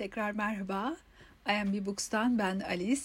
Tekrar merhaba. I am B Books'tan ben Alice.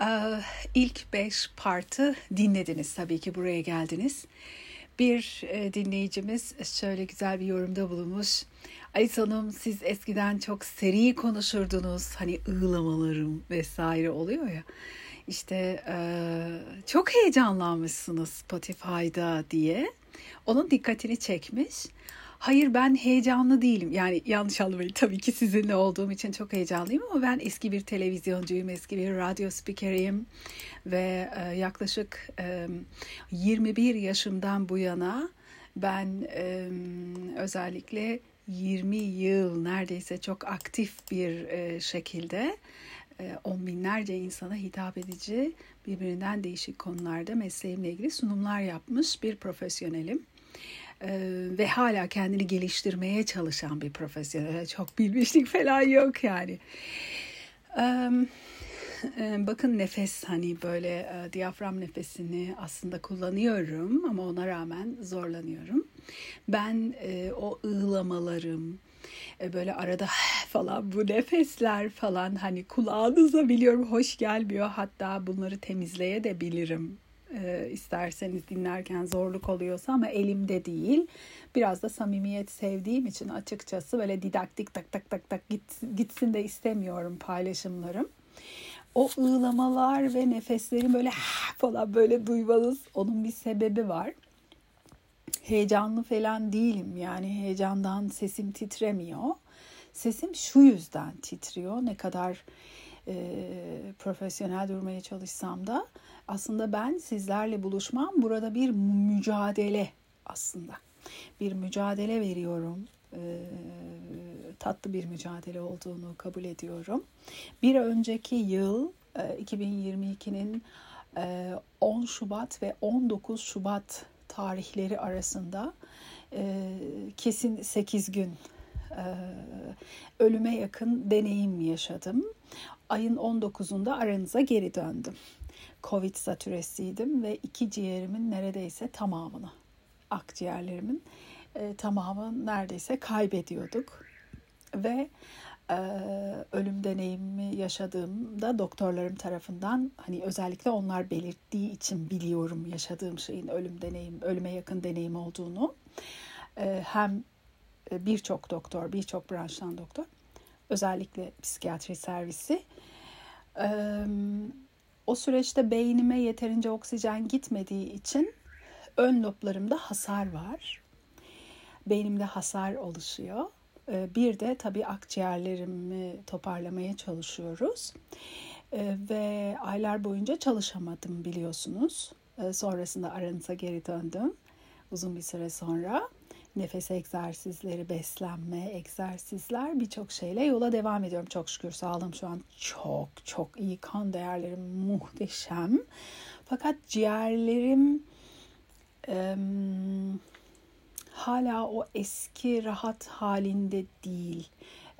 Ee, ilk beş partı dinlediniz tabii ki buraya geldiniz. Bir e, dinleyicimiz şöyle güzel bir yorumda bulunmuş. Alice Hanım siz eskiden çok seri konuşurdunuz. Hani ığlamalarım vesaire oluyor ya. İşte e, çok heyecanlanmışsınız Spotify'da diye. Onun dikkatini çekmiş. Hayır ben heyecanlı değilim. Yani yanlış anlamayın. Tabii ki sizinle olduğum için çok heyecanlıyım ama ben eski bir televizyoncuyum, eski bir radyo spikeriyim. Ve e, yaklaşık e, 21 yaşımdan bu yana ben e, özellikle 20 yıl neredeyse çok aktif bir e, şekilde e, on binlerce insana hitap edici birbirinden değişik konularda mesleğimle ilgili sunumlar yapmış bir profesyonelim ve hala kendini geliştirmeye çalışan bir profesyonel. Çok bilmişlik falan yok yani. bakın nefes hani böyle diyafram nefesini aslında kullanıyorum ama ona rağmen zorlanıyorum. Ben o ığlamalarım, böyle arada falan bu nefesler falan hani kulağınıza biliyorum hoş gelmiyor. Hatta bunları temizleye de bilirim e, isterseniz dinlerken zorluk oluyorsa ama elimde değil. Biraz da samimiyet sevdiğim için açıkçası böyle didaktik tak tak tak tak gitsin, gitsin de istemiyorum paylaşımlarım. O ığlamalar ve nefesleri böyle falan böyle duymanız onun bir sebebi var. Heyecanlı falan değilim yani heyecandan sesim titremiyor. Sesim şu yüzden titriyor ne kadar e, profesyonel durmaya çalışsam da aslında ben sizlerle buluşmam burada bir mücadele aslında. Bir mücadele veriyorum. E, tatlı bir mücadele olduğunu kabul ediyorum. Bir önceki yıl e, 2022'nin e, 10 Şubat ve 19 Şubat tarihleri arasında e, kesin 8 gün e, ölüme yakın deneyim yaşadım. Ayın 19'unda aranıza geri döndüm. Covid satüresiydim ve iki ciğerimin neredeyse tamamını, akciğerlerimin e, tamamını neredeyse kaybediyorduk. Ve e, ölüm deneyimi yaşadığımda doktorlarım tarafından hani özellikle onlar belirttiği için biliyorum yaşadığım şeyin ölüm deneyim, ölüme yakın deneyim olduğunu. E, hem birçok doktor, birçok branştan doktor, özellikle psikiyatri servisi e, o süreçte beynime yeterince oksijen gitmediği için ön loblarımda hasar var. Beynimde hasar oluşuyor. Ee, bir de tabii akciğerlerimi toparlamaya çalışıyoruz. Ee, ve aylar boyunca çalışamadım biliyorsunuz. Ee, sonrasında aranıza geri döndüm uzun bir süre sonra nefes egzersizleri, beslenme, egzersizler birçok şeyle yola devam ediyorum. Çok şükür sağlığım şu an çok çok iyi. Kan değerlerim muhteşem. Fakat ciğerlerim e, hala o eski rahat halinde değil.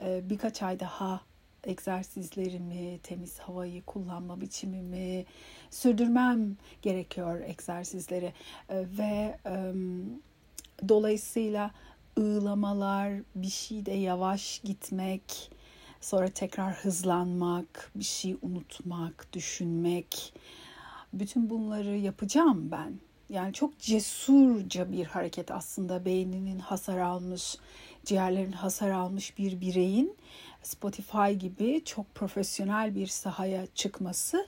E, birkaç ay daha egzersizlerimi, temiz havayı kullanma biçimimi sürdürmem gerekiyor egzersizleri e, ve Dolayısıyla ığlamalar, bir şeyde yavaş gitmek, sonra tekrar hızlanmak, bir şey unutmak, düşünmek. Bütün bunları yapacağım ben. Yani çok cesurca bir hareket aslında beyninin hasar almış, ciğerlerin hasar almış bir bireyin Spotify gibi çok profesyonel bir sahaya çıkması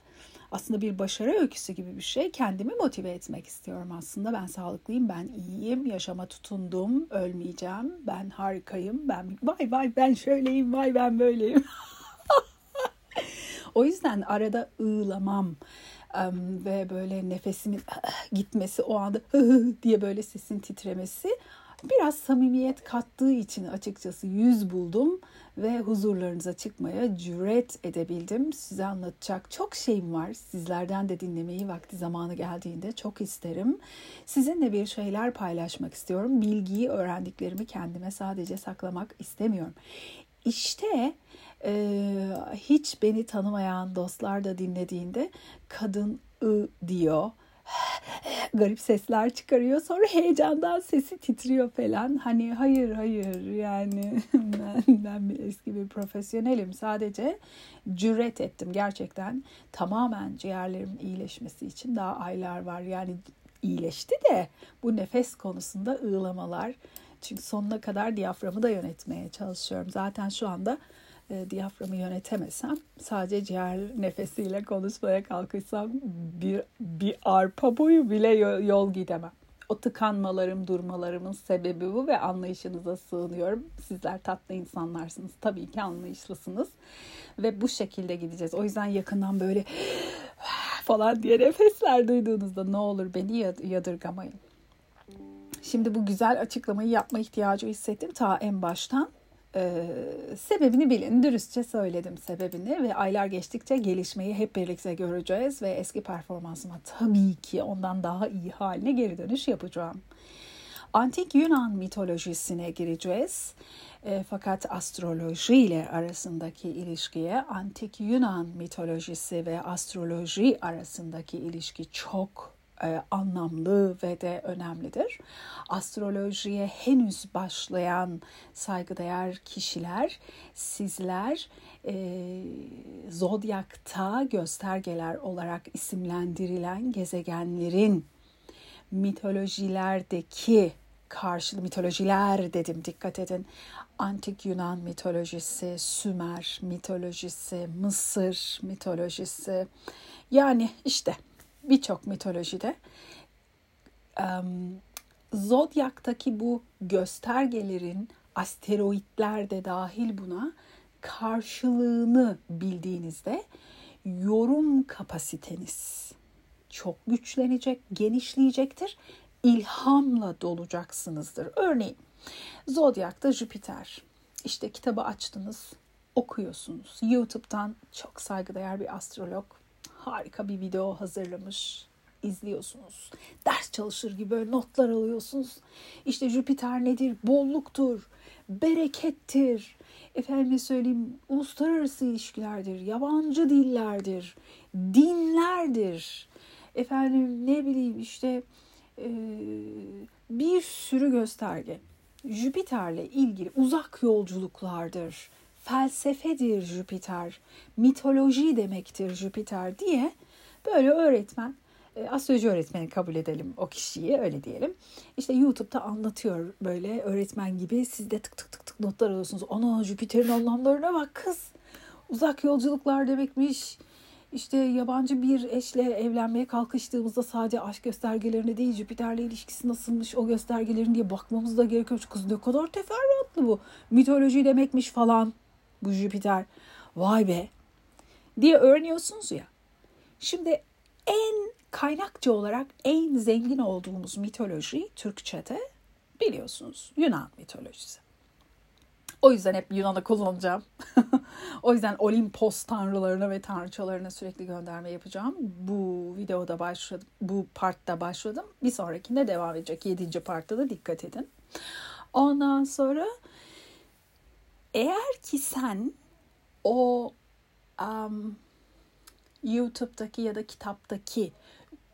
aslında bir başarı öyküsü gibi bir şey. Kendimi motive etmek istiyorum aslında. Ben sağlıklıyım, ben iyiyim, yaşama tutundum, ölmeyeceğim, ben harikayım, ben vay vay ben şöyleyim, vay ben böyleyim. o yüzden arada ığlamam ve böyle nefesimin gitmesi o anda diye böyle sesin titremesi biraz samimiyet kattığı için açıkçası yüz buldum ve huzurlarınıza çıkmaya cüret edebildim. Size anlatacak çok şeyim var. Sizlerden de dinlemeyi vakti zamanı geldiğinde çok isterim. Sizinle bir şeyler paylaşmak istiyorum. Bilgiyi, öğrendiklerimi kendime sadece saklamak istemiyorum. İşte e, hiç beni tanımayan dostlar da dinlediğinde kadın ı diyor garip sesler çıkarıyor. Sonra heyecandan sesi titriyor falan. Hani hayır hayır yani ben, ben bir eski bir profesyonelim. Sadece cüret ettim gerçekten. Tamamen ciğerlerimin iyileşmesi için daha aylar var. Yani iyileşti de bu nefes konusunda ığlamalar. Çünkü sonuna kadar diyaframı da yönetmeye çalışıyorum. Zaten şu anda e, diyaframı yönetemesem sadece ciğer nefesiyle konuşmaya kalkışsam bir, bir arpa boyu bile yol, yol gidemem. O tıkanmalarım, durmalarımın sebebi bu ve anlayışınıza sığınıyorum. Sizler tatlı insanlarsınız. Tabii ki anlayışlısınız. Ve bu şekilde gideceğiz. O yüzden yakından böyle falan diye nefesler duyduğunuzda ne olur beni yadırgamayın. Şimdi bu güzel açıklamayı yapma ihtiyacı hissettim ta en baştan. Ee, sebebini bilin. Dürüstçe söyledim sebebini ve aylar geçtikçe gelişmeyi hep birlikte göreceğiz ve eski performansıma tabii ki ondan daha iyi haline geri dönüş yapacağım. Antik Yunan mitolojisine gireceğiz. E, fakat astroloji ile arasındaki ilişkiye antik Yunan mitolojisi ve astroloji arasındaki ilişki çok anlamlı ve de önemlidir. Astrolojiye henüz başlayan saygıdeğer kişiler, sizler e, zodyakta göstergeler olarak isimlendirilen gezegenlerin mitolojilerdeki karşılığı mitolojiler dedim dikkat edin. Antik Yunan mitolojisi, Sümer mitolojisi, Mısır mitolojisi yani işte birçok mitolojide um, Zodyak'taki bu göstergelerin asteroidler de dahil buna karşılığını bildiğinizde yorum kapasiteniz çok güçlenecek, genişleyecektir. İlhamla dolacaksınızdır. Örneğin Zodyak'ta Jüpiter. İşte kitabı açtınız, okuyorsunuz. YouTube'dan çok saygıdeğer bir astrolog harika bir video hazırlamış. izliyorsunuz. Ders çalışır gibi böyle notlar alıyorsunuz. İşte Jüpiter nedir? Bolluktur, berekettir. Efendime söyleyeyim uluslararası ilişkilerdir, yabancı dillerdir, dinlerdir. Efendim ne bileyim işte e, bir sürü gösterge. Jüpiter'le ilgili uzak yolculuklardır felsefedir Jüpiter, mitoloji demektir Jüpiter diye böyle öğretmen, e, astroloji öğretmeni kabul edelim o kişiyi öyle diyelim. İşte YouTube'da anlatıyor böyle öğretmen gibi siz de tık tık tık tık notlar alıyorsunuz. Ana Jüpiter'in anlamlarına bak kız. Uzak yolculuklar demekmiş. İşte yabancı bir eşle evlenmeye kalkıştığımızda sadece aşk göstergelerine değil Jüpiter'le ilişkisi nasılmış o göstergelerin diye bakmamız da gerekiyor. Kız ne kadar teferruatlı bu. Mitoloji demekmiş falan bu Jüpiter. Vay be diye öğreniyorsunuz ya. Şimdi en kaynakça olarak en zengin olduğumuz mitoloji Türkçe'de biliyorsunuz Yunan mitolojisi. O yüzden hep Yunan'ı kullanacağım. o yüzden Olimpos tanrılarına ve tanrıçalarına sürekli gönderme yapacağım. Bu videoda başladım. Bu partta başladım. Bir sonrakinde devam edecek. Yedinci partta da dikkat edin. Ondan sonra eğer ki sen o um, YouTube'daki ya da kitaptaki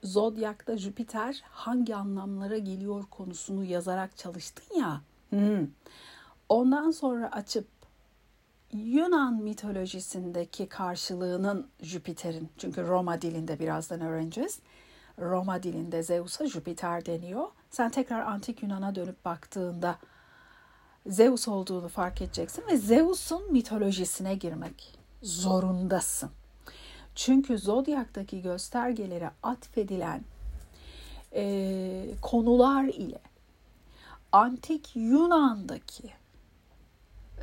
Zodyak'ta Jüpiter hangi anlamlara geliyor konusunu yazarak çalıştın ya. Hmm. Ondan sonra açıp Yunan mitolojisindeki karşılığının Jüpiter'in çünkü Roma dilinde birazdan öğreneceğiz. Roma dilinde Zeus'a Jüpiter deniyor. Sen tekrar antik Yunan'a dönüp baktığında Zeus olduğunu fark edeceksin ve Zeus'un mitolojisine girmek zorundasın. Çünkü zodyaktaki göstergelere atfedilen e, konular ile antik Yunan'daki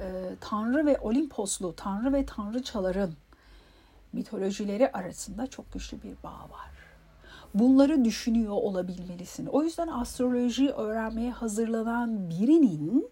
e, tanrı ve Olimposlu tanrı ve tanrıçaların mitolojileri arasında çok güçlü bir bağ var. Bunları düşünüyor olabilmelisin. O yüzden astroloji öğrenmeye hazırlanan birinin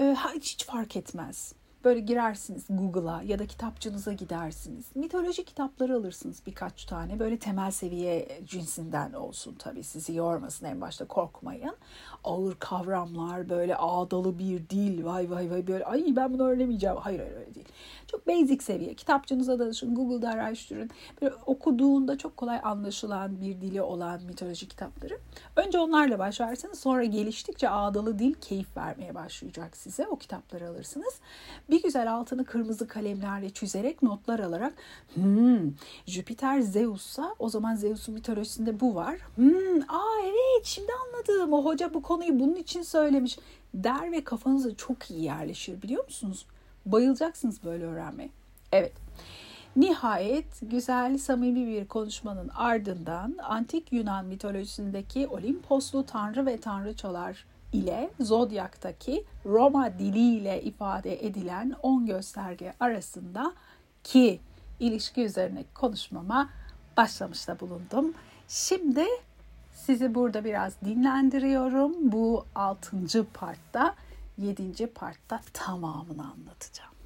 e, hiç fark etmez. Böyle girersiniz Google'a ya da kitapçınıza gidersiniz. Mitoloji kitapları alırsınız birkaç tane. Böyle temel seviye cinsinden olsun tabii sizi yormasın en başta korkmayın. Ağır kavramlar böyle ağdalı bir dil vay vay vay böyle ay ben bunu öğrenemeyeceğim. Hayır öyle değil. Çok basic seviye. Kitapçınıza danışın, Google'da araştırın. Böyle okuduğunda çok kolay anlaşılan bir dili olan mitoloji kitapları. Önce onlarla başlarsınız. Sonra geliştikçe ağdalı dil keyif vermeye başlayacak size. O kitapları alırsınız. Bir güzel altını kırmızı kalemlerle çizerek notlar alarak hmm, Jüpiter Zeus'sa o zaman Zeus'un mitolojisinde bu var. Hmm, aa evet şimdi anladım. O hoca bu konuyu bunun için söylemiş der ve kafanıza çok iyi yerleşir biliyor musunuz? Bayılacaksınız böyle öğrenmeye. Evet. Nihayet güzel, samimi bir konuşmanın ardından antik Yunan mitolojisindeki Olimposlu tanrı ve tanrıçalar ile Zodyak'taki Roma diliyle ifade edilen 10 gösterge arasında ki ilişki üzerine konuşmama başlamışta bulundum. Şimdi sizi burada biraz dinlendiriyorum. Bu 6. partta, 7. partta tamamını anlatacağım.